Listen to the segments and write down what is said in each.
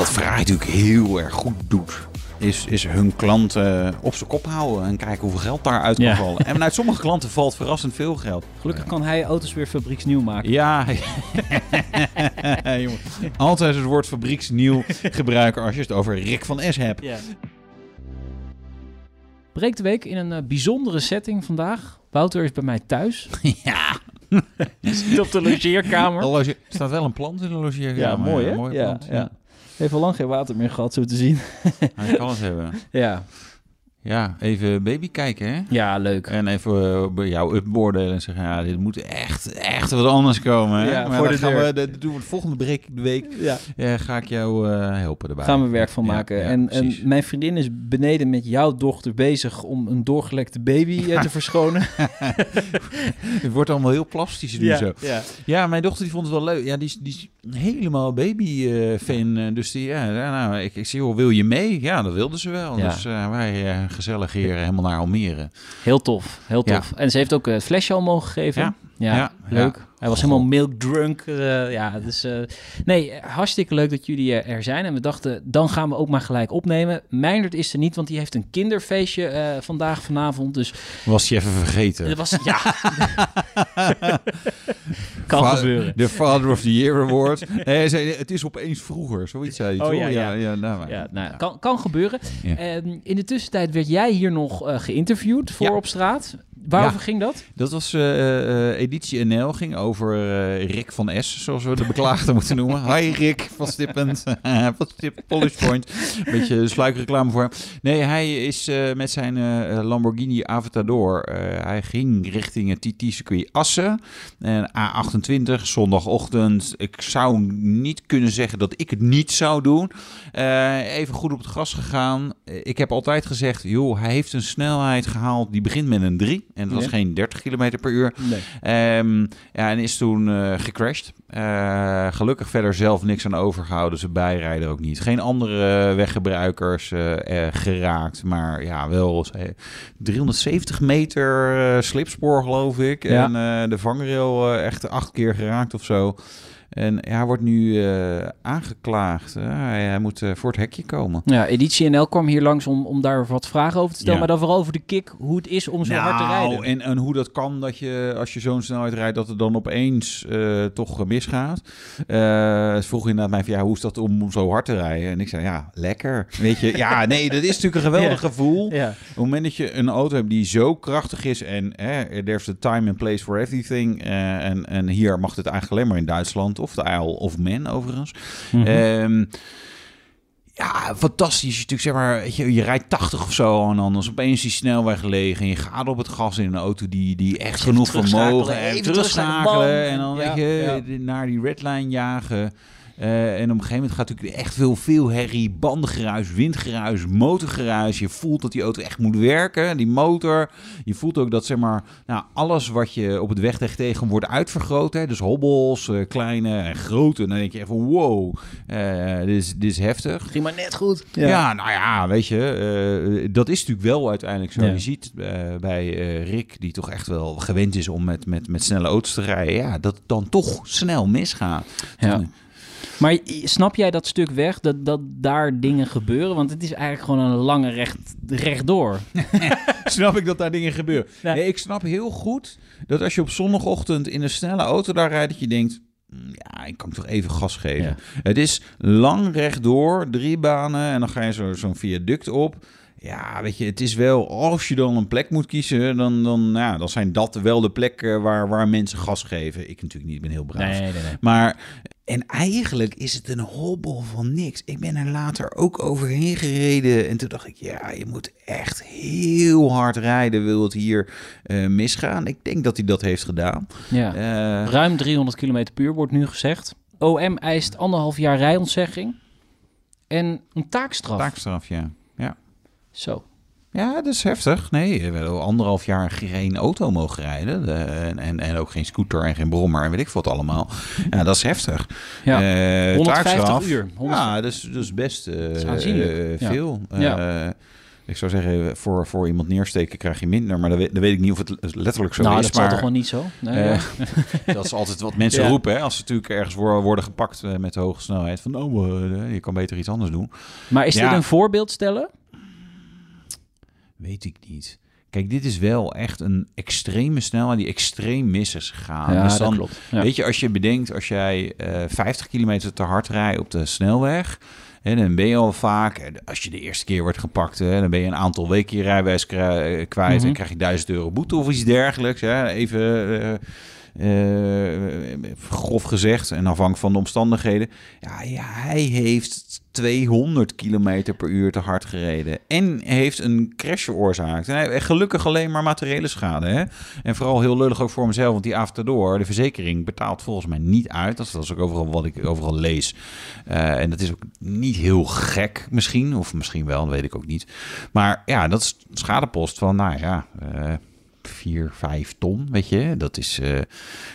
Wat Ferrari natuurlijk heel erg goed doet, is, is hun klanten op zijn kop houden en kijken hoeveel geld daaruit kan Ja. vallen. En uit sommige klanten valt verrassend veel geld. Gelukkig kan hij auto's weer fabrieksnieuw maken. Ja, jongen. altijd het woord fabrieksnieuw gebruiken als je het over Rick van S hebt. Ja. Breek de week in een eh, bijzondere setting vandaag. Wouter is bij mij thuis. Ja, Zit op de logeerkamer. Er staat wel een plant in de logeerkamer. Ja, mooi hè? Mooi ja, plant. ja. Heeft al lang geen water meer gehad, zo te zien. Hij kan het hebben. Ja, Ja, even baby kijken hè. ja leuk. En even eh, bij jou up beoordelen en zeggen, ja, dit moet echt, echt wat anders komen. Hè? Ja, maar voor dan de gaan deur. we, dat doen we de volgende break de week. Ja. eh, ga ik jou eh, helpen erbij. Gaan we werk van Ja, maken. ja, en, mijn vriendin is beneden met jouw dochter bezig om een doorgelekte baby eh, te verschonen. Het wordt allemaal heel plastisch nu zo. ja. Ja, mijn dochter die vond het wel leuk. Ja, die is, die is helemaal baby-fan. eh, dus die, ja, ja, nou, ik, ik zie, wil je mee? Ja, dat wilde ze wel. Ja. Dus eh, wij eh, gezellig hier helemaal naar Almere. Heel tof, heel Ja. tof. En ze heeft ook eh, het flesje al mogen geven. Ja. Ja, Ja, leuk. Hij was helemaal milk drunk. eh, ja, dus eh, nee, hartstikke leuk dat jullie eh, er zijn. En we dachten, dan gaan we ook maar gelijk opnemen. Meindert is er niet, want die heeft een kinderfeestje vandaag, vanavond. Dus Was je even vergeten. het was, ja. kan gebeuren. De Father of the Year Award. Nee, hij zei, het is opeens vroeger. Zoiets zei hij Oh, toch? ja, ja. ja, nou, Ja, nou, Kan, kan gebeuren. Ehm, in de tussentijd werd jij hier nog geïnterviewd voor op straat. Waarover Ja. ging dat? Dat was eh, editie NL, ging over eh, Rick van S, zoals we de beklaagde moeten noemen. Hi Rick van Stippend, van Stip Polish Point. Een beetje sluikreclame voor hem. Nee, hij is met zijn Lamborghini Aventador, hij ging richting het TT-circuit Assen. En A28, zondagochtend. Ik zou niet kunnen zeggen dat ik het niet zou doen. Even goed op het gas gegaan. Ik heb altijd gezegd, joh, hij heeft een snelheid gehaald die begint met een 3. En dat was geen 30 km per uur. Nee. Ehm, ja, en is toen eh, gecrashed. Eh, gelukkig verder zelf niks aan overgehouden. Ze bijrijden ook niet. Geen andere weggebruikers eh, geraakt. Maar ja, wel eh, 370 meter slipspoor, geloof ik. Ja. En de vangrail echt acht keer geraakt of zo. En hij wordt nu eh, aangeklaagd. Hij, hij moet eh, voor het hekje komen. Ja, Editie NL kwam hier langs om, om daar wat vragen over te stellen. Ja. Maar dan vooral over de kick, hoe het is om zo hard te rijden. Nou, En, en hoe dat kan dat je, als je zo'n snelheid rijdt, dat het dan opeens eh, toch misgaat. Ze vroeg inderdaad mij van, ja, hoe is dat om zo hard te rijden? En ik zei, ja, lekker. Weet je, ja, nee, dat is natuurlijk een geweldig Ja. gevoel. Ja. Op het moment dat je een auto hebt die zo krachtig is en hè, there's a time and place for everything. en, en hier mag het eigenlijk alleen maar in Duitsland of de Isle of Man overigens. Mhm. Ehm, ja, fantastisch. Je, natuurlijk, zeg maar, je, je rijdt 80 of zo en dan is opeens die snelweg gelegen. En je gaat op het gas in een auto die, die echt Even genoeg vermogen heeft. terugschakelen, en dan Ja, weet je, ja. naar die redline jagen. Eh, en op een gegeven moment gaat natuurlijk echt veel, veel herrie, bandengeruis, windgeruis, motorgeruis. Je voelt dat die auto echt moet werken, die motor. Je voelt ook dat zeg maar, nou, alles wat je op het wegdek tegen wordt uitvergroot. Hè? Dus hobbels, eh, kleine en grote. Dan denk je even, wow, eh, dit, is, dit is heftig. Ging maar net goed. Ja. nou ja, weet je, eh, dat is natuurlijk wel uiteindelijk zo. Ja. Je ziet eh, bij eh, Rick, die toch echt wel gewend is om met, met, met snelle auto's te rijden, ja, dat het dan toch snel misgaat. Ja. Maar snap jij dat stuk weg, dat, dat daar dingen gebeuren? Want het is eigenlijk gewoon een lange recht, rechtdoor. snap ik dat daar dingen gebeuren. Ja. Nee, ik snap heel goed dat als je op zondagochtend in een snelle auto daar rijdt, dat je denkt, "Mm, ja, ik kan toch even gas geven. Ja. Het is lang rechtdoor, drie banen en dan ga je zo, zo'n viaduct op. Ja, weet je, het is wel, als je dan een plek moet kiezen, dan, dan, ja, dan zijn dat wel de plekken waar, waar mensen gas geven. Ik natuurlijk niet, ik ben heel braaf. nee, nee. Maar, en eigenlijk is het een hobbel van niks. Ik ben er later ook overheen gereden. En toen dacht ik, ja, je moet echt heel hard rijden. Wil het hier eh, misgaan? Ik denk dat hij dat heeft gedaan. Ja. Eh, Ruim 300 km per uur wordt nu gezegd. OM eist anderhalf jaar rijontzegging en een taakstraf. taakstraf, ja. ja. Zo. Ja, dat is heftig. Nee, we hebben anderhalf jaar geen auto mogen rijden. Eh, en, en, ook geen scooter en geen brommer en weet ik wat allemaal. Ja, dat is heftig. Ja. Eh, 150 taakstraf. uur. 100 Ja, dat is, dat is best eh, is eh, Ja. veel. Ja. Eh, Ik zou zeggen, voor, voor iemand neersteken krijg je minder. Maar dan weet, dan weet ik niet of het letterlijk zo nou, is. dat zal maar, toch wel niet zo? Nee, eh, dat is altijd wat mensen roepen. Hè? Als ze natuurlijk ergens wo- worden gepakt eh, met de hoge snelheid. Van, oh, eh, je kan beter iets anders doen. Maar is dit een voorbeeld stellen? Weet ik niet. Kijk, dit is wel echt een extreme snelheid die extreem mis is gegaan. ja, dus dat dan, klopt. Ja. Weet je, als je bedenkt, als jij eh 50 kilometer te hard rijdt op de snelweg... En dan ben je al vaak, als je de eerste keer wordt gepakt, hè, dan ben je een aantal weken je rijbewijs eh, kwijt Mhm. en krijg je 1000 euro boete of iets dergelijks. Hè. Even eh, grof gezegd en afhankelijk van de omstandigheden. Ja, ja, hij heeft 200 kilometer per uur te hard gereden en heeft een crash veroorzaakt. En hij gelukkig alleen maar materiële schade. Hè. En vooral heel lullig ook voor hemzelf, want die Avtador, de verzekering, betaalt volgens mij niet uit. Dat is, dat ook overal wat ik overal lees. Eh, en dat is ook niet heel gek misschien, of misschien wel, dat weet ik ook niet. Maar ja, dat is schadepost van, nou ja, eh 4, 5 ton, weet je. Dat is... eh,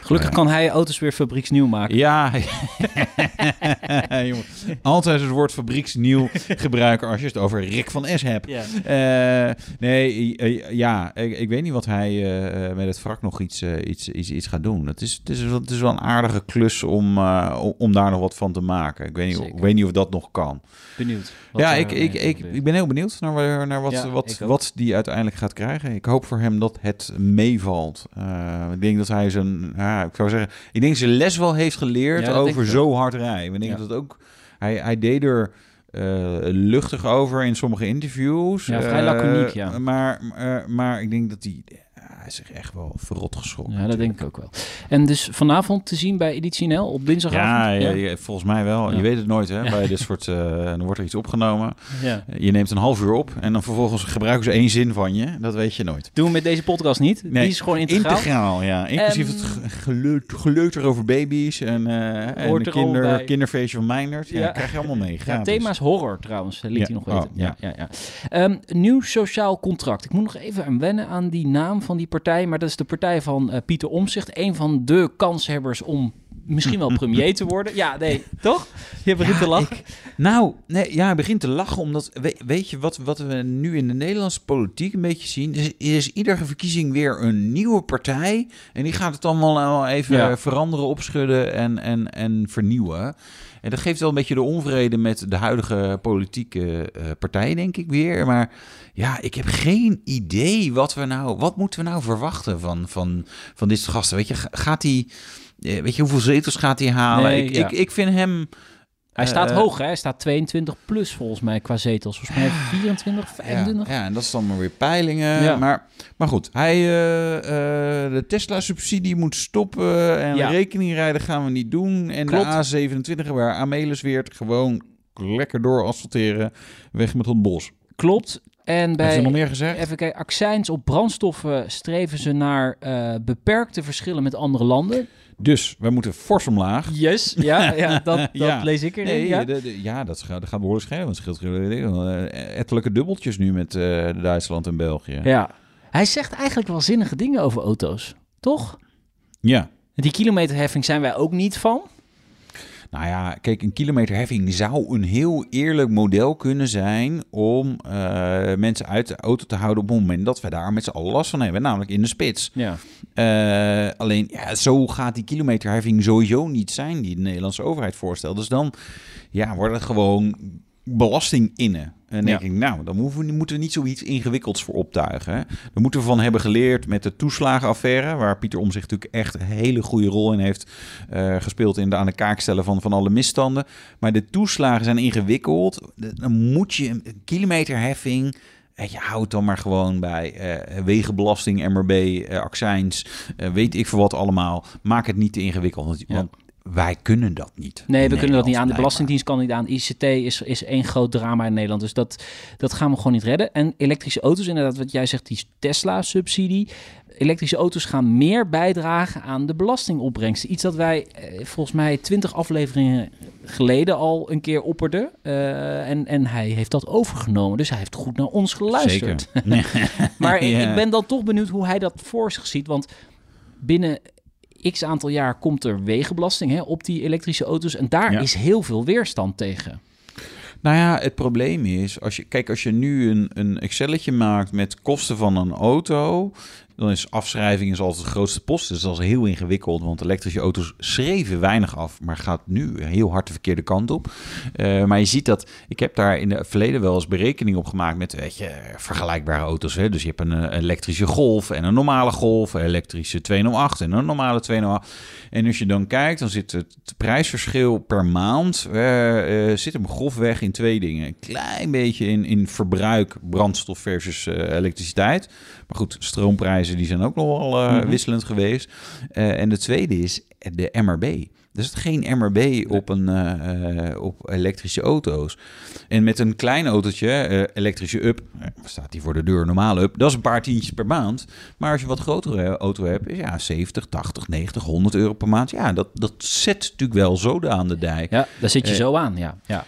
Gelukkig ja. kan hij auto's weer fabrieksnieuw maken. ja, jongen. altijd het woord fabrieksnieuw gebruiken als je het over Rick van S hebt. Eh, nee, eh, ja, ik, ik weet niet wat hij eh, eh, met het wrak nog iets, eh, iets, iets, iets gaat doen. Het is, het, is, wel- het is wel een aardige klus om, eh, om- daar nog wat van te maken. Ik weet niet, Zeker. ik weet niet of dat nog kan. Benieuwd. ja, ik, ik, ik, ik ben heel benieuwd naar, naar wat, Ja, wat, wat die uiteindelijk gaat krijgen. Ik hoop voor hem dat het meevalt. Eh, ik denk dat hij zijn, ja, ik zou zeggen, ik denk zijn les wel heeft geleerd Ja, over zo hard rijden. Ik denk Ja. dat het ook, hij, hij deed er eh, luchtig over in sommige interviews. Ja, vrij Eh, laconiek, ja. Maar, maar, maar ik denk dat hij, hij is zich echt wel verrot geschrokken. Ja, dat denk ik ook wel. En dus vanavond te zien bij Editie NL op dinsdagavond? Ja, ja, ja, volgens mij wel. Ja. Je weet het nooit, hè? Bij dit soort, eh, dan wordt er iets opgenomen. Ja. Je neemt een half uur op en dan vervolgens gebruiken ze één zin van je. Dat weet je nooit. Doen we met deze podcast niet. Nee, Die is gewoon integraal. Integraal, ja. Inclusief Ehm, het geleut- geleuter over baby's en, eh en de er kinder, kinderfeestje van Meindert. Ja, Ja. krijg je allemaal mee. Ja, thema's horror trouwens, liet Ja. hij nog Oh, weten. ja. ja. Ja, Ehm, nieuw sociaal contract. Ik moet nog even aan wennen aan die naam van die partij. Maar dat is de partij van eh, Pieter Omzicht. Een van de kanshebbers om misschien wel premier te worden. Ja, nee, toch? Je begint Ja, te lachen. Nou, nee, ja, hij begint te lachen omdat, we- weet je wat, wat we nu in de Nederlandse politiek een beetje zien? Is, is iedere verkiezing weer een nieuwe partij en die gaat het allemaal wel even Ja. veranderen, opschudden en, en, en vernieuwen. En dat geeft wel een beetje de onvrede met de huidige politieke eh, partij, denk ik weer. Maar ja, ik heb geen idee wat we nou, wat moeten we nou verwachten van, van, van dit gasten? Weet je, ga- gaat hij, eh, weet je hoeveel zetels gaat hij halen? Nee, ik, ja. ik, ik vind hem. Hij staat Eh, hoog, hè? Hij staat 22 plus volgens mij qua zetels. Volgens mij 24, 25. Ja, ja, en dat is dan maar weer peilingen. Ja. Maar, maar goed, hij, eh, eh, de Tesla-subsidie moet stoppen. En Ja. rekeningrijden gaan we niet doen. En Klopt. de A27, waar Amelis weert, gewoon lekker door asfalteren. Weg met het bos. Klopt. En bij nog meer gezegd? Even kijken, accijns op brandstoffen streven ze naar beperkte verschillen met andere landen. Dus wij moeten fors omlaag. Yes, ja, ja dat, dat Ja. lees ik erin. Nee, ja. de- de- ja, dat gaat, dat gaat behoorlijk schelen. Want het scheelt uh, ettelijke dubbeltjes nu met eh, Duitsland en België. ja. Hij zegt eigenlijk wel zinnige dingen over auto's, toch? ja. Die kilometerheffing zijn wij ook niet van. Nou ja, kijk, een kilometerheffing zou een heel eerlijk model kunnen zijn om eh, mensen uit de auto te houden op het moment dat we daar met z'n allen last van hebben, namelijk in de spits. Ja. Eh, alleen, ja, zo gaat die kilometerheffing sowieso niet zijn die de Nederlandse overheid voorstelt. Dus dan ja, wordt het gewoon belasting innen. En dan denk Ja. ik, nou, dan moeten we, moeten we niet zoiets ingewikkelds voor optuigen. Hè. Daar moeten we van hebben geleerd met de toeslagenaffaire, waar Pieter om zich natuurlijk echt een hele goede rol in heeft eh, gespeeld in de aan de kaak stellen van, van alle misstanden. Maar de toeslagen zijn ingewikkeld. Dan moet je een kilometerheffing. Weet je, houd dan maar gewoon bij eh, wegenbelasting, MRB, eh, accijns, eh, weet ik voor wat allemaal. Maak het niet te ingewikkeld, want, Ja. want wij kunnen dat niet. Nee, we kunnen dat niet aan. De Belastingdienst kan niet aan. ICT is, is één groot drama in Nederland. Dus dat, dat gaan we gewoon niet redden. En elektrische auto's, inderdaad, wat jij zegt, die Tesla-subsidie. Elektrische auto's gaan meer bijdragen aan de belastingopbrengsten. Iets dat wij eh, volgens mij twintig afleveringen geleden al een keer opperden. Eh, en, en hij heeft dat overgenomen. Dus hij heeft goed naar ons geluisterd. Zeker. Maar Ja. ik ben dan toch benieuwd hoe hij dat voor zich ziet. Want binnen x aantal jaar komt er wegenbelasting hè, op die elektrische auto's. En daar Ja. is heel veel weerstand tegen. Nou ja, het probleem is, als je, kijk, als je nu een, een Excelletje maakt met kosten van een auto, dan is afschrijving is altijd de grootste post. Dus dat is heel ingewikkeld, want elektrische auto's schreven weinig af, maar gaat nu heel hard de verkeerde kant op. Uh, maar je ziet dat, ik heb daar in het verleden wel eens berekening op gemaakt met, weet je, vergelijkbare auto's. Hè? Dus je hebt een elektrische Golf en een normale Golf, een elektrische 208 en een normale 208. En als je dan kijkt, dan zit het prijsverschil per maand, uh, uh, zit hem grofweg in twee dingen. Een klein beetje in, in verbruik, brandstof versus elektriciteit. Maar goed, die zijn ook nog wel uh, mm-hmm. wisselend geweest. Uh, en de tweede is de MRB. Dus het geen MRB op, een, uh, op elektrische auto's. En met een klein autootje, elektrische up, staat die voor de deur, normale up, dat is een paar tientjes per maand. Maar als je wat grotere auto hebt, is ja 70, 80, 90, 100 euro per maand. Ja, dat, dat zet natuurlijk wel zo aan de dijk. Ja, daar zit je zo aan, ja. ja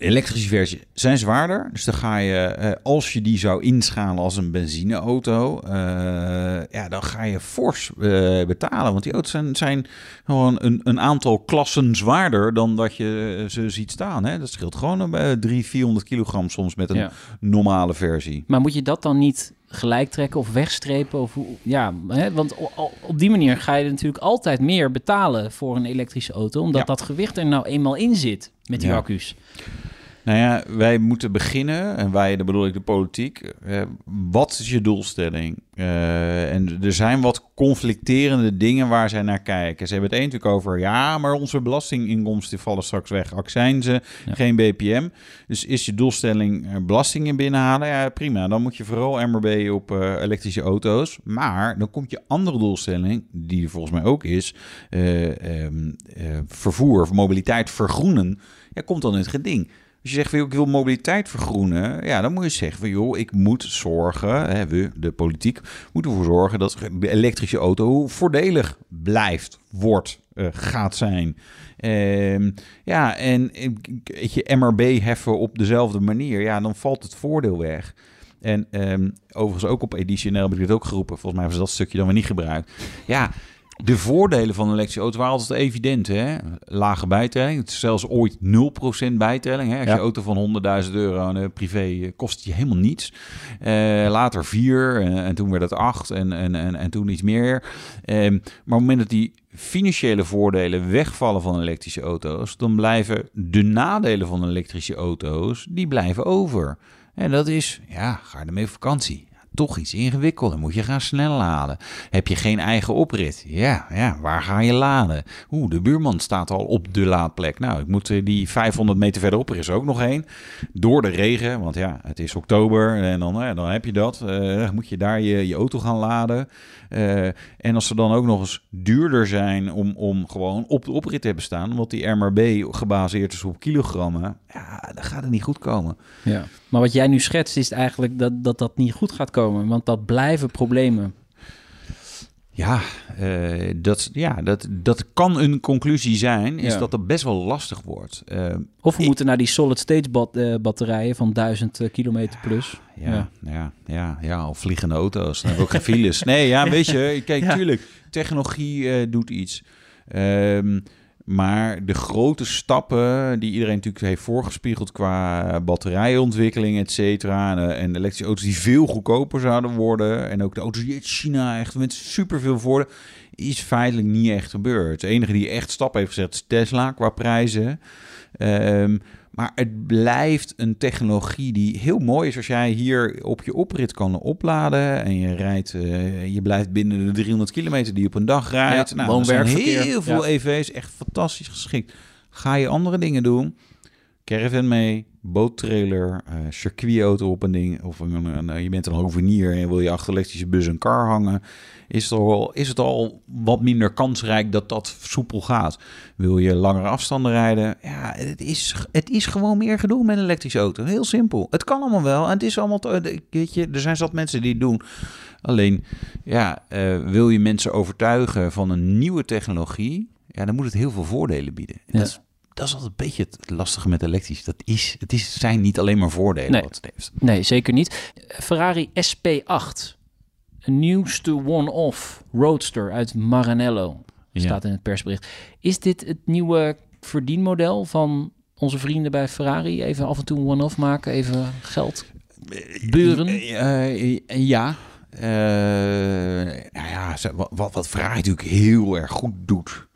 elektrische versie zijn zwaarder. Dus dan ga je, eh, als je die zou inschalen als een benzineauto, uh, ja, dan ga je fors uh, betalen. Want die auto's zijn, zijn gewoon een, een, aantal klassen zwaarder dan dat je ze ziet staan. Hè? Dat scheelt gewoon bij 300, 400 kilogram soms met een normale versie. Maar moet je dat dan niet gelijk trekken of wegstrepen? Of hoe, ja, hè? want op die manier ga je natuurlijk altijd meer betalen voor een elektrische auto, omdat dat gewicht er nou eenmaal in zit met die ja. accu's. Nou ja, wij moeten beginnen, en wij, bedoel ik de politiek. Eh, wat is je doelstelling? Uh, en er zijn wat conflicterende dingen waar zij naar kijken. Ze hebben het een natuurlijk over, ja, maar onze belastinginkomsten vallen straks weg. Accijnzen, ja. geen BPM. Dus is je doelstelling uh, belastingen binnenhalen? Ja, prima. Dan moet je vooral MRB op uh, elektrische auto's. Maar dan komt je andere doelstelling, die er volgens mij ook is, um, vervoer of mobiliteit vergroenen. Ja, komt dan in het geding. Als je zegt, ik wil mobiliteit vergroenen, ja, dan moet je zeggen, joh, ik moet zorgen, hè, we, de politiek, moeten ervoor zorgen dat de elektrische auto voordelig blijft, wordt, uh, gaat zijn. Uh, ja, en weet je, MRB heffen op dezelfde manier, ja, dan valt het voordeel weg. En um, overigens ook op Editioneel heb ik dit ook geroepen. Volgens mij was dat stukje dan weer niet gebruikt. Ja, de voordelen van een elektrische auto waren altijd evident. Hè? Lage bijtelling. Zelfs ooit 0% bijtelling. Hè? Als je auto van 100.000 euro en uh, privé uh, kost je helemaal niets. Uh, later 4 en, en, toen werd het 8 en, en, en, en toen iets meer. Ehm, maar op het moment dat die financiële voordelen wegvallen van elektrische auto's... dan blijven de nadelen van elektrische auto's, die blijven over. En dat is, ja, ga ermee op vakantie toch iets ingewikkelder. Moet je gaan snel laden. Heb je geen eigen oprit? Ja, ja waar ga je laden? Oeh, de buurman staat al op de laadplek. Nou, ik moet eh, die 500 meter verderop, er is ook nog één. Door de regen, want ja, het is oktober en dan, ja, dan heb je dat. Uh, moet je daar je, je auto gaan laden. En als ze dan ook nog eens duurder zijn om, om gewoon op de oprit te hebben staan, omdat die MRB gebaseerd is op kilogrammen, ja, dan gaat het niet goed komen. Ja. Maar wat jij nu schetst is eigenlijk dat, dat dat niet goed gaat komen, want dat blijven problemen. Ja, uh, dat, ja dat, dat kan een conclusie zijn, is dat het best wel lastig wordt. Uh, of we moeten naar die solid-state bat, uh, batterijen van 1000 kilometer plus. Ja, ja, ja, ja, ja, of vliegende auto's. Dan ook geen files. Nee, ja, weet je, kijk, tuurlijk, technologie doet iets. Um, maar de grote stappen die iedereen natuurlijk heeft voorgespiegeld qua batterijontwikkeling, et cetera. En, en elektrische auto's die veel goedkoper zouden worden. En ook de auto's die China echt met superveel voordelen. Is feitelijk niet echt gebeurd. De enige die echt stappen heeft gezet is Tesla qua prijzen. Um, maar het blijft een technologie die heel mooi is als jij hier op je oprit kan opladen. En je rijdt, uh, je blijft binnen de 300 kilometer die je op een dag rijdt. Ja, nou, heel veel. EV's, echt fantastisch geschikt. Ga je andere dingen doen, caravan mee, boottrailer, uh, circuitauto op een ding. Of een, een, je bent een hovenier en wil je achter elektrische bus een car hangen. Is het, al, is het al wat minder kansrijk dat dat soepel gaat. Wil je langere afstanden rijden? Ja, het is, het is gewoon meer gedoe met een elektrische auto. Heel simpel. Het kan allemaal wel. En het is allemaal, weet je, er zijn zat mensen die het doen. Alleen, ja, uh, wil je mensen overtuigen van een nieuwe technologie? Ja, dan moet het heel veel voordelen bieden. Ja. Dat is dat is altijd een beetje het lastige met elektrisch. Dat is, het is, zijn niet alleen maar voordelen nee. wat het heeft. Nee, zeker niet. Ferrari SP8. Een nieuwste one-off roadster uit Maranello. Staat in het persbericht. Is dit het nieuwe verdienmodel van onze vrienden bij Ferrari even af en toe een one-off maken, even geld buren? Eh, eh, ja. Eh, nou ja, wat, wat Ferrari natuurlijk heel erg goed doet,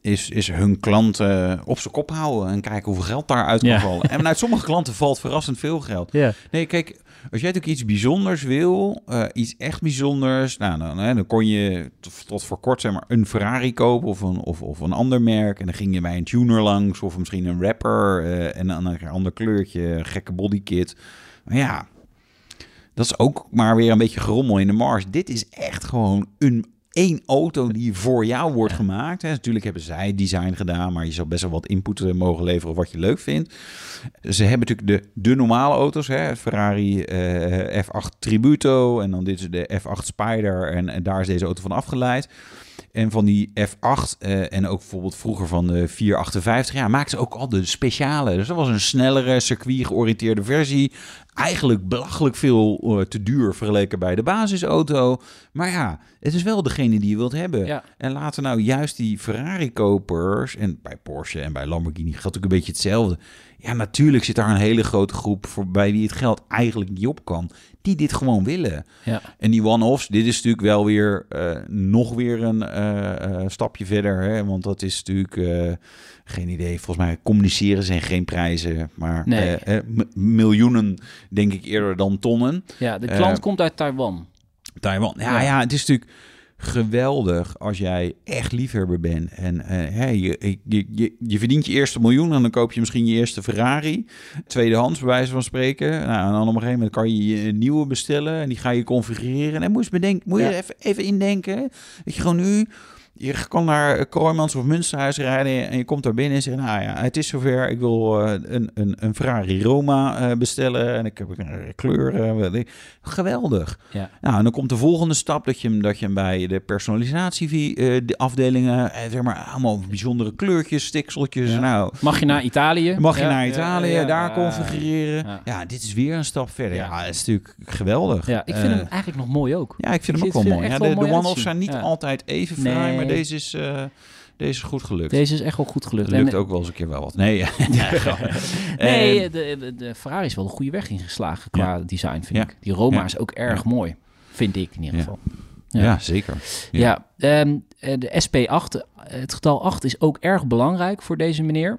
is, is hun klanten op zijn kop houden en kijken hoeveel geld daaruit kan Ja. vallen. En uit sommige klanten valt verrassend veel geld. Ja. Nee, kijk, als jij natuurlijk iets bijzonders wil, eh, iets echt bijzonders, nou, dan, hè, dan kon je tot, voor kort zeg maar een Ferrari kopen of een, of, of een ander merk. En dan ging je bij een tuner langs of misschien een rapper eh, en dan een ander kleurtje, gekke bodykit. Maar ja, dat is ook maar weer een beetje gerommel in de mars. Dit is echt gewoon een één auto die voor jou wordt gemaakt. Hè. Natuurlijk hebben zij design gedaan, maar je zou best wel wat input eh, mogen leveren wat je leuk vindt. Ze hebben natuurlijk de, de normale auto's, hè. Ferrari eh, F8 Tributo en dan dit is de F8 Spider en, en daar is deze auto van afgeleid. En van die F8 eh, en ook bijvoorbeeld vroeger van de 458, ja, maakten ze ook al de speciale. Dus dat was een snellere, circuit-georiënteerde versie. Eigenlijk belachelijk veel eh, te duur vergeleken bij de basisauto. Maar ja, het is wel degene die je wilt hebben. Ja. En laten nou juist die Ferrari-kopers, en bij Porsche en bij Lamborghini geldt ook een beetje hetzelfde. Ja, natuurlijk zit daar een hele grote groep voor bij wie het geld eigenlijk niet op kan, die dit gewoon willen. Ja. En die one-offs, dit is natuurlijk wel weer eh, nog weer een eh, eh, stapje verder. Hè? Want dat is natuurlijk, geen idee, volgens mij communiceren zijn geen prijzen. Maar Nee. miljoenen denk ik eerder dan tonnen. ja, de klant komt uit Taiwan. Taiwan. Ja, Ja. ja. het is natuurlijk geweldig als jij echt liefhebber bent. En eh, hè, je, je, je, je verdient je eerste miljoen en dan koop je misschien je eerste Ferrari. Tweedehands, bij wijze van spreken. Nou, en dan op een gegeven moment kan je je een nieuwe bestellen en die ga je configureren. En moet je, bedenken, moet je Ja. even, even indenken. Dat je gewoon nu... Je kan naar Kooijmans of Münsterhuis rijden en je komt daar binnen en zegt, nou ja, het is zover. Ik wil eh, een, een, een Ferrari Roma eh, bestellen en ik heb een kleur. eh. Geweldig. Ja. Nou, en dan komt de volgende stap dat je hem, dat je hem bij de personalisatie de afdelingen, zeg maar, allemaal bijzondere kleurtjes, stikseltjes. Ja. Nou, Mag je naar Italië? mag je Ja, naar Italië, daar configureren. ja. Dit is weer een stap verder. Ja. Dat is natuurlijk geweldig. Ja, ik vind Eh, hem eigenlijk nog mooi ook. ja, ik vind Ik hem ook wel mooi. de de one-offs zijn niet altijd even fraai, Nee. maar deze is, eh, deze is goed gelukt. Deze is echt wel goed gelukt. lukt En- ook wel eens een keer wel wat. Nee, ja. Nee, de, de, de Ferrari is wel een goede weg ingeslagen qua design, vind Ja. ik. Die Roma Ja. is ook erg mooi, vind ik in ieder Ja. geval. ja. zeker. Ja, ehm, eh, de SP8, eh, het getal 8 is ook erg belangrijk voor deze meneer.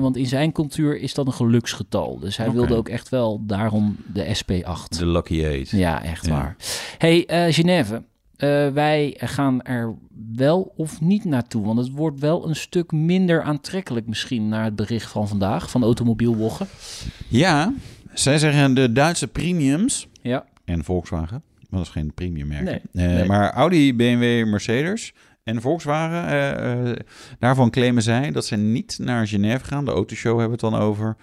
Want in zijn cultuur is dat een geluksgetal. Dus hij wilde ook echt wel daarom de SP8. De Lucky Eight. Ja, echt Ja. waar. hey, eh Genève. Eh, wij gaan er wel of niet naartoe. Want het wordt wel een stuk minder aantrekkelijk misschien... naar het bericht van vandaag, van Automobielwoggen. Ja, zij zeggen de Duitse premiums Ja, en Volkswagen. Maar dat is geen premium merk. Nee, Eh, nee. Maar Audi, BMW, Mercedes en Volkswagen, eh, daarvan claimen zij dat ze niet naar Genève gaan. De autoshow hebben we het dan over.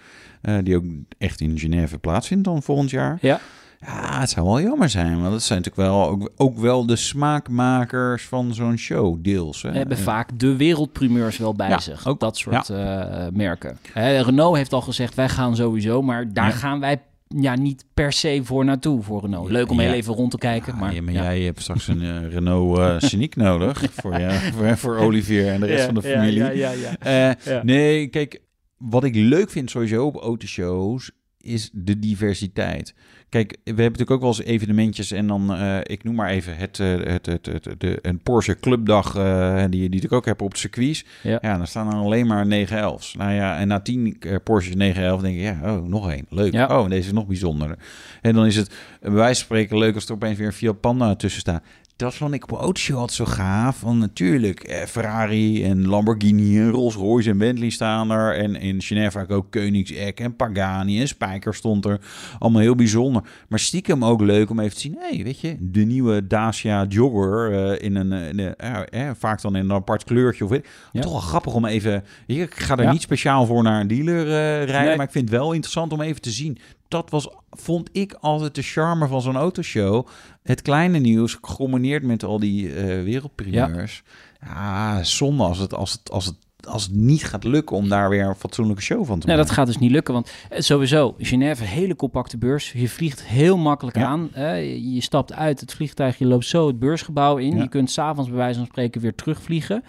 die ook echt in Genève plaatsvindt dan volgend jaar. ja. Ja, het zou wel jammer zijn. Want dat zijn natuurlijk wel ook, ook wel de smaakmakers van zo'n show, deels. Hè. We hebben vaak de wereldprimeurs wel bij Ja, zich. ook. Dat soort eh, merken. Hè, Renault heeft al gezegd, wij gaan sowieso. Maar daar Ja. gaan wij ja, niet per se voor naartoe voor Renault. Leuk om heel even rond te kijken. Maar ja, maar jij hebt straks een eh, Renault eh Scenic nodig voor, je, voor, voor Olivier en de rest van de familie. ja, ja, ja. Ja. Nee, kijk, wat ik leuk vind sowieso op autoshows is de diversiteit. Kijk, we hebben natuurlijk ook wel eens evenementjes en dan, eh, ik noem maar even het, eh, het, het, het, de, een Porsche Clubdag, eh, die, die je natuurlijk ook hebt op het circuit. Ja. Ja, dan staan er alleen maar 911's. Nou ja, en na 10 eh, Porsche 911 denk je, ja, oh, nog één. Leuk. Ja. Oh, deze is nog bijzonderder. En dan is het, bij wijze van spreken, leuk als er opeens weer een Fiat Panda tussen staat. Dat vond ik Autoshow altijd zo gaaf. Want natuurlijk, eh, Ferrari en Lamborghini en Rolls-Royce en Bentley staan er. En in Genève ook Koenigsegg en Pagani en Spijker stond er. Allemaal heel bijzonder. Maar stiekem ook leuk om even te zien. Hé, weet je, de nieuwe Dacia Jogger eh, in een, eh, in een- eh, eh, vaak dan in een apart kleurtje. Of weet, Ja. Toch wel grappig om even... Ik ga er Ja. niet speciaal voor naar een dealer rijden. Nee. Maar ik vind het wel interessant om even te zien. Dat was, vond ik altijd de charme van zo'n autoshow. Het kleine nieuws, gecombineerd met al die wereldprimeurs. Ja. zonde als het, als, het, als, het, als het niet gaat lukken om daar weer een fatsoenlijke show van te Nee, maken. dat gaat dus niet lukken. Want eh, sowieso, Genève, hele compacte beurs. Je vliegt heel makkelijk Ja. aan. je je stapt uit het vliegtuig, je loopt zo het beursgebouw in. Ja. Je kunt s'avonds bij wijze van spreken weer terugvliegen.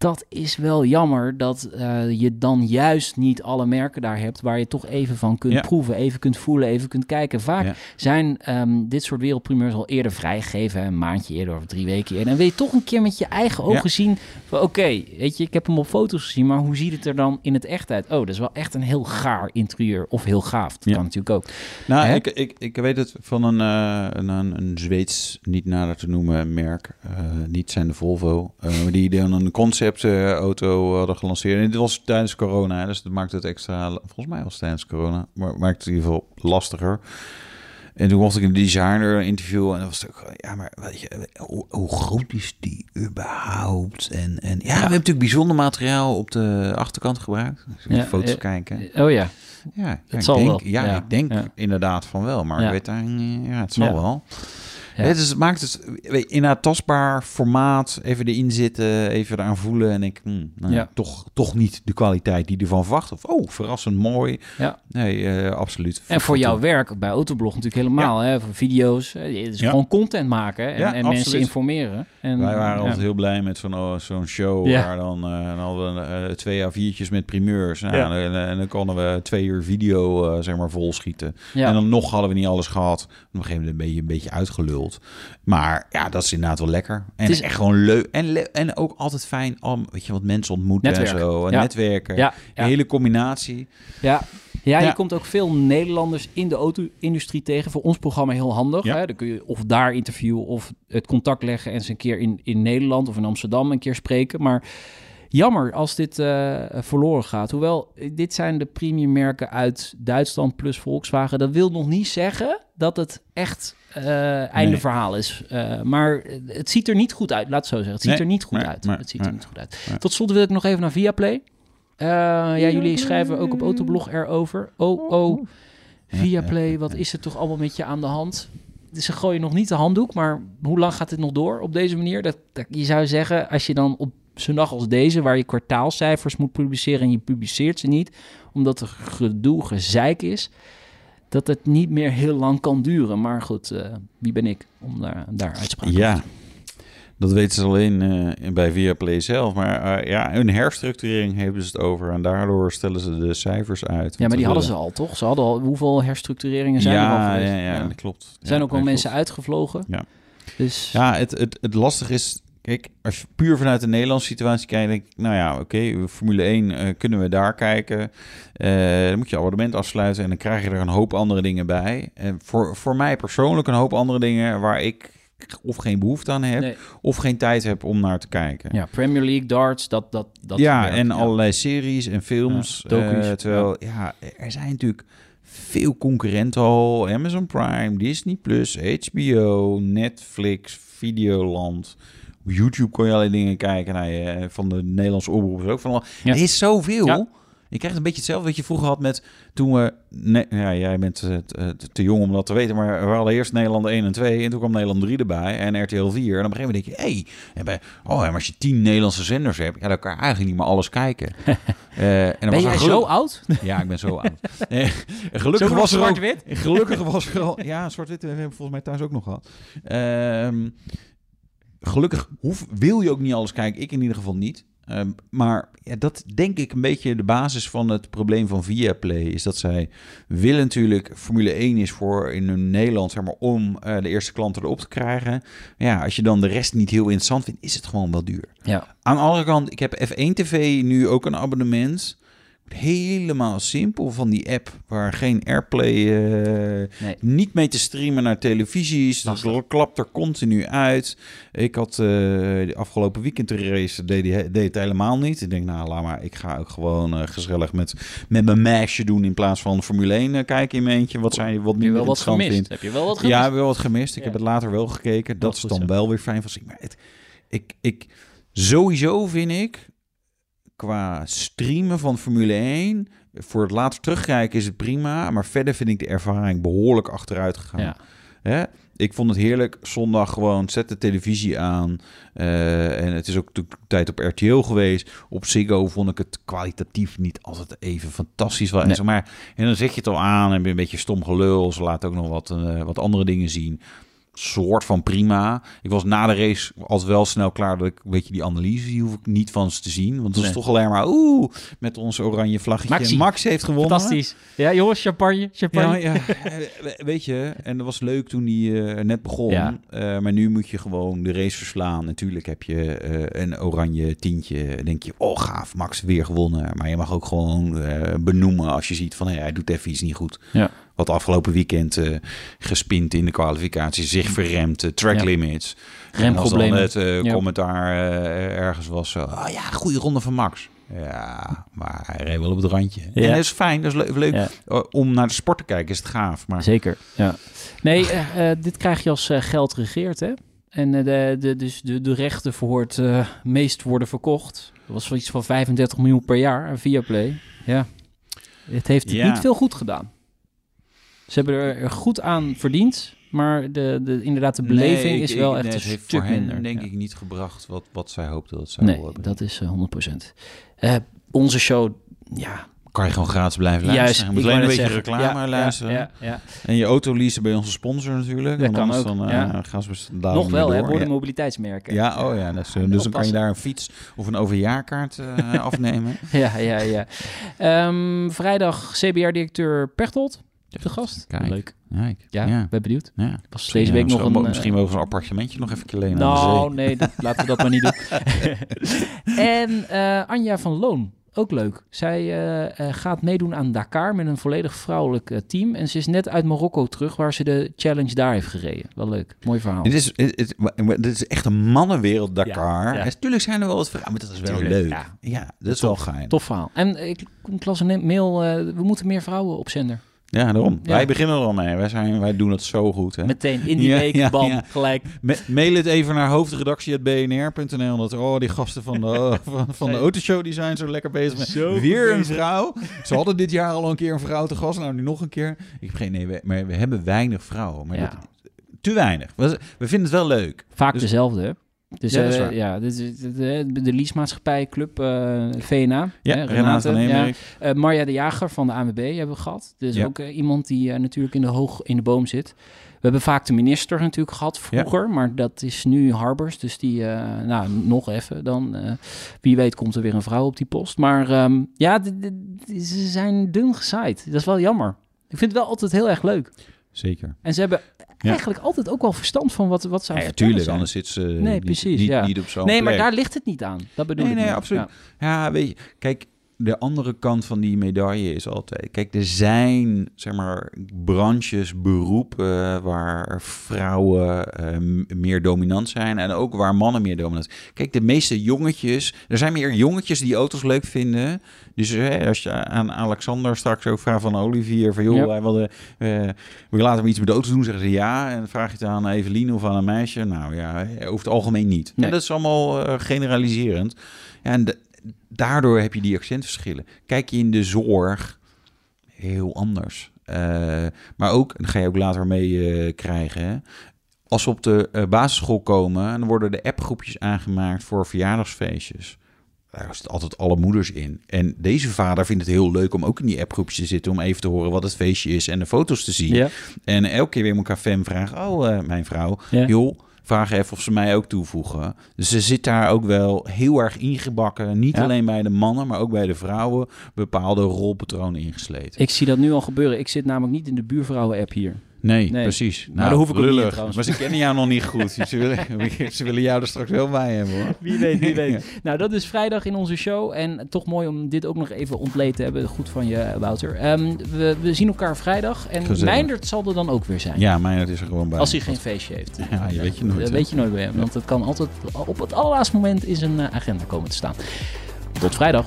Dat is wel jammer dat eh, je dan juist niet alle merken daar hebt waar je toch even van kunt Ja. proeven, even kunt voelen, even kunt kijken. Vaak Ja. zijn ehm, dit soort wereldprimeurs al eerder vrijgegeven, een maandje eerder of drie weken eerder. En wil je toch een keer met je eigen ogen Ja. zien van oké, weet je, ik heb hem op foto's gezien, maar hoe ziet het er dan in het echt uit? Oh, dat is wel echt een heel gaar interieur of heel gaaf. Dat Ja. kan natuurlijk ook. Nou, Hè? ik, ik, ik weet het van een, eh, een, een, een Zweeds, niet nader te noemen, merk. eh, niet zijn de Volvo. die dan een conceptauto hadden gelanceerd. En dit was tijdens corona, dus dat maakte het extra... Volgens mij was het tijdens corona, maar maakte het in ieder geval lastiger. En toen was ik een designer interview en dan was ook, ja, maar weet je, hoe, hoe groot is die überhaupt? En, en ja, we hebben natuurlijk bijzonder materiaal op de achterkant gebruikt. Je Ja, foto's eh, kijken. Oh ja, Ja, ja, Het ik zal denk, wel. Ja, ik denk inderdaad van wel, maar ik weet daar, niet- ja, het zal wel. Ja. Het, is, het maakt het in een tastbaar formaat, even erin zitten, even eraan voelen en ik, hmm, nou, Ja. toch, toch niet de kwaliteit die je ervan verwacht. Of, oh, verrassend mooi. ja. Nee, eh, absoluut. En voor jouw doen. werk bij Autoblog natuurlijk helemaal, hè, voor video's. Het is Ja. gewoon content maken en, mensen informeren. En, Wij waren altijd heel blij met zo'n oh, zo'n show waar dan, eh, dan hadden we eh, twee A4'tjes met primeurs. Nou, en, en dan konden we twee uur video eh, zeg maar vol schieten. En dan nog hadden we niet alles gehad. Op een gegeven moment ben je een beetje uitgeluld. Maar ja, dat is inderdaad wel lekker. En Het is- echt gewoon leuk. En, le- en ook altijd fijn om, weet je, wat mensen ontmoeten en zo. En Ja. netwerken. Ja, Een hele combinatie. Ja. Ja, je komt ook veel Nederlanders in de auto-industrie tegen. Voor ons programma heel handig. Ja. Hè? Dan kun je of daar interviewen of het contact leggen... en eens een keer in, in Nederland of in Amsterdam een keer spreken. Maar jammer als dit eh, verloren gaat. Hoewel, eh, dit zijn de premiummerken uit Duitsland plus Volkswagen. Dat wil nog niet zeggen dat het echt eh, einde Nee. verhaal is. Eh, maar het ziet er niet goed uit, laat het zo zeggen. Het ziet Nee, er niet goed uit. het ziet er niet goed uit. Tot slot wil ik nog even naar Viaplay. Eh ja, jullie schrijven ook op Autoblog erover. Oh, oh, Viaplay, wat is er toch allemaal met je aan de hand? Ze gooien nog niet de handdoek, maar hoe lang gaat dit nog door op deze manier? Dat, dat, je zou zeggen, als je dan op zo'n dag als deze, waar je kwartaalcijfers moet publiceren en je publiceert ze niet, omdat er gedoe, gezeik is, dat het niet meer heel lang kan duren. Maar goed, eh, wie ben ik om daar, daar uitspraak te Ja, dat weten ze alleen eh, bij Viaplay zelf. Maar eh, ja, hun herstructurering hebben ze het over. En daardoor stellen ze de cijfers uit. Ja, maar die hadden ze al, toch? Ze hadden al, hoeveel herstructureringen zijn er al ja, geweest? ja, ja, dat klopt. Er zijn Ja, ook dat mensen uitgevlogen. Ja. Dus Ja, het, het, het lastige is... Kijk, als je puur vanuit de Nederlandse situatie kijkt... denk ik, nou ja, oké, Formule 1 eh, kunnen we daar kijken. Eh, dan moet je abonnement afsluiten... en dan krijg je er een hoop andere dingen bij. En voor, voor mij persoonlijk een hoop andere dingen... waar ik of geen behoefte aan heb... nee. of geen tijd heb om naar te kijken. ja, Premier League, darts, dat... dat, dat ja, werkt, en ja. allerlei series en films. Ja, eh, terwijl, ja. er zijn natuurlijk veel concurrenten al. Amazon Prime, Disney+, Plus, HBO, Netflix, Videoland. Op YouTube kon je allerlei dingen kijken. Nou, je, van de Nederlandse omroep ook van al. Ja. Er is zoveel. Ja. Je krijgt een beetje hetzelfde wat je vroeger had met toen we... Nee, ja, jij bent eh, te, te- te jong om dat te weten, maar we hadden eerst Nederland 1 en 2 en toen kwam Nederland 3 erbij en RTL 4. En op een gegeven moment denk je, hé, hey, en bij- oh, maar als je tien Nederlandse zenders hebt, ja, dan kan je eigenlijk niet meer alles kijken. Eh, en dan Ben was geluk- zo oud? Ja, ik ben zo oud. Eh, gelukkig Zo was er ook... zwart-wit? Gelukkig was er al... Ja, zwart-wit hebben we volgens mij thuis ook nog gehad. Ehm, gelukkig hoef, wil je ook niet alles kijken. Ik in ieder geval niet. Ehm, maar ja, dat denk ik een beetje de basis van het probleem van Viaplay. Is dat zij willen natuurlijk... Formule 1 is voor in hun Nederland, zeg maar, om eh, de eerste klanten erop te krijgen. Ja, als je dan de rest niet heel interessant vindt, is het gewoon wel duur. Ja. Aan de andere kant, ik heb F1 TV nu ook een abonnement. Helemaal simpel van die app waar geen Airplay, eh, Nee. niet mee te streamen naar televisies. Dat Lastig. klapt er continu uit. Ik had eh, de afgelopen weekend de race, deed, die- deed het helemaal niet. Ik denk, nou laat maar, ik ga ook gewoon eh, gezellig met, met mijn meisje doen in plaats van Formule 1 eh, kijken in mijn eentje. Wat zij wat wel wat gemist? vindt. Heb je wel wat gemist? Ja, wel wat gemist. Ik Ja. heb het later wel gekeken. Dat Dat is dan zo. wel weer fijn van zich. Maar het, ik, ik, sowieso vind ik, qua streamen van Formule 1, voor het later terugkijken is het prima. Maar verder vind ik de ervaring behoorlijk achteruit gegaan. Ja. Hè? Ik vond het heerlijk. Zondag gewoon zet de televisie aan. Eh, en het is ook natuurlijk tijd op RTL geweest. Op Ziggo vond ik het kwalitatief niet altijd even fantastisch. Wel. En zeg maar, en dan zet je het al aan en ben je een beetje stom gelul. Ze laten ook nog wat, eh, wat andere dingen zien. Soort van prima. Ik was na de race als wel snel klaar dat ik, weet je, die analyse die hoef ik niet van ze te zien. Want het was Nee. toch alleen maar, oeh, met ons oranje vlaggetje. Maxi. Max heeft gewonnen. Fantastisch. Ja, jongens, champagne. champagne. Ja, ja. Eh, weet je, en dat was leuk toen die eh, net begon. Ja. Eh, maar nu moet je gewoon de race verslaan. Natuurlijk heb je een oranje tientje. Denk je, oh gaaf, Max weer gewonnen. Maar je mag ook gewoon benoemen als je ziet van hé, hij doet even iets niet goed. Ja. Wat afgelopen weekend eh gespind in de kwalificatie, zich verremt, eh, track Ja. limits. En als dan Remproblemen. het eh, Ja. commentaar ergens was, zo, ah ja, goede ronde van Max. Ja, maar hij reed wel op het randje. Ja. En dat is fijn, dat is le- leuk. Ja. Uh, Om naar de sport te kijken is het gaaf. Maar Zeker, ja. Nee, dit krijg je als geld regeert, hè? En de, de, dus de, de rechten voor het meest worden verkocht. Dat was iets van 35 miljoen per jaar aan Viaplay. Ja, het heeft Ja. niet veel goed gedaan. Ze hebben er goed aan verdiend, maar de, de, inderdaad de beleving Nee, ik- is wel ik- echt nee, een het heeft stuk voor hen minder. denk ja. ik niet gebracht wat, wat zij hoopten dat zij Nee, hebben. dat is eh, 100%. Eh, onze show, ja, kan je gewoon gratis blijven luisteren. juist. je moet alleen een beetje zeggen. reclame Ja, luisteren. Ja, ja, ja. En je auto leasen bij onze sponsor natuurlijk. Dat want kan ook, Dan, eh, ja. gaan ze Nog wel, hè? Worden mobiliteitsmerken. Ja, oh ja. Dat is, dus dan kan je daar een fiets of een overjaarkaart eh, afnemen. Ja, ja, ja. Ehm, vrijdag CBR-directeur Pechtold de gast. Kijk. Leuk. Kijk, Ja, ja. ben benieuwd. ja. Was deze week nog misschien, een... eh, Misschien mogen we een appartementje nog even lenen Nou, nee, dat, laten we dat maar niet doen. en eh, Anja van Loon, ook leuk. Zij eh, eh, gaat meedoen aan Dakar met een volledig vrouwelijk eh, team. En ze is net uit Marokko terug, waar ze de challenge daar heeft gereden. Wel leuk, mooi verhaal. Dit is, maar dit is echt een mannenwereld, Dakar. Ja, Natuurlijk zijn er wel wat vrouwen, maar dat is wel Tuurlijk, leuk. ja. Ja, dat is wel geheim. Tof verhaal. En eh, ik, las een mail, eh, we moeten meer vrouwen op zender. Ja, daarom. Ja. Wij beginnen er al mee. Wij, zijn, wij doen het zo goed. Hè? Meteen in die Ja, week, ja, bam, ja. gelijk. Ma- mail het even naar hoofdredactie.bnr.nl. Dat, oh, die gasten van de, oh, van, van de autoshow die zijn zo lekker bezig. Met. Zo Weer een vrouw. Ze hadden dit jaar al een keer een vrouw te gast. Nou, nu nog een keer. Ik heb geen we- maar we hebben weinig vrouwen. Maar dat- te weinig. We, we vinden het wel leuk. Vaak Dus- dezelfde, hè? Dus, Ja, eh, ja, dit is de, de, leasemaatschappij Club eh, VNA. Ja, hè, Renate ja. Eh, Marja de Jager van de ANWB hebben we gehad. Dus Ja. ook eh, iemand die eh, natuurlijk in de hoog in de boom zit. We hebben vaak de minister natuurlijk gehad vroeger, maar dat is nu Harbers. Dus die, eh, nou, nog even dan. eh, wie weet komt er weer een vrouw op die post. Maar ehm, ja, ze zijn dun gezaaid. Dat is wel jammer. Ik vind het wel altijd heel erg leuk. Zeker. En ze hebben Ja. eigenlijk altijd ook wel verstand van wat, wat ze aan Ja, tuurlijk, zijn. anders zit ze Nee, niet, precies, niet, ja. niet op zo'n Nee, maar daar ligt het niet aan. Dat bedoel Nee, ik. nee, absoluut. Ja. Ja, weet je, kijk, de andere kant van die medaille is altijd... Kijk, er zijn, zeg maar, branches, beroepen waar vrouwen eh, meer dominant zijn en ook waar mannen meer dominant zijn. Kijk, de meeste jongetjes, er zijn meer jongetjes die auto's leuk vinden. Dus hè, als je aan Alexander straks ook vraagt van Olivier, van joh, Ja. wij wilden, eh, wil je later iets met de auto's doen? Zeggen ze ja. En dan vraag je het aan Evelien of aan een meisje. Nou ja, over het algemeen niet. Nee. En dat is allemaal eh, generaliserend. Ja, en de- daardoor heb je die accentverschillen. Kijk je in de zorg, heel anders. Eh, maar ook, en dat ga je ook later mee eh, krijgen. hè. Als we op de eh, basisschool komen, dan worden de appgroepjes aangemaakt voor verjaardagsfeestjes. Daar zitten altijd alle moeders in. En deze vader vindt het heel leuk om ook in die appgroepjes te zitten... om even te horen wat het feestje is en de foto's te zien. Ja. En elke keer weer elkaar fan vragen... oh, mijn vrouw, Ja. joh, vraag even of ze mij ook toevoegen. Dus ze zit daar ook wel heel erg ingebakken. Niet Ja. alleen bij de mannen, maar ook bij de vrouwen... bepaalde rolpatronen ingesleten. Ik zie dat nu al gebeuren. Ik zit namelijk niet in de buurvrouwen-app hier. Nee, Nee. precies. Nou, Maar daar hoef ik ook niet lullig. trouwens. Maar ze kennen jou nog niet goed. Ze willen, ze willen jou er straks wel bij hebben, hoor. Wie weet, wie weet. Nou, dat is vrijdag in onze show. En toch mooi om dit ook nog even ontleed te hebben. Goed van je, Wouter. Ehm, we, we zien elkaar vrijdag. En Gezellig. Meindert zal er dan ook weer zijn. Ja, Meijnerd is er gewoon bij. Als hij geen feestje heeft. Ja, je weet je nooit, Dat weet je nooit bij hem. Want het kan altijd op het allerlaatste moment in zijn eh, agenda komen te staan. Tot vrijdag.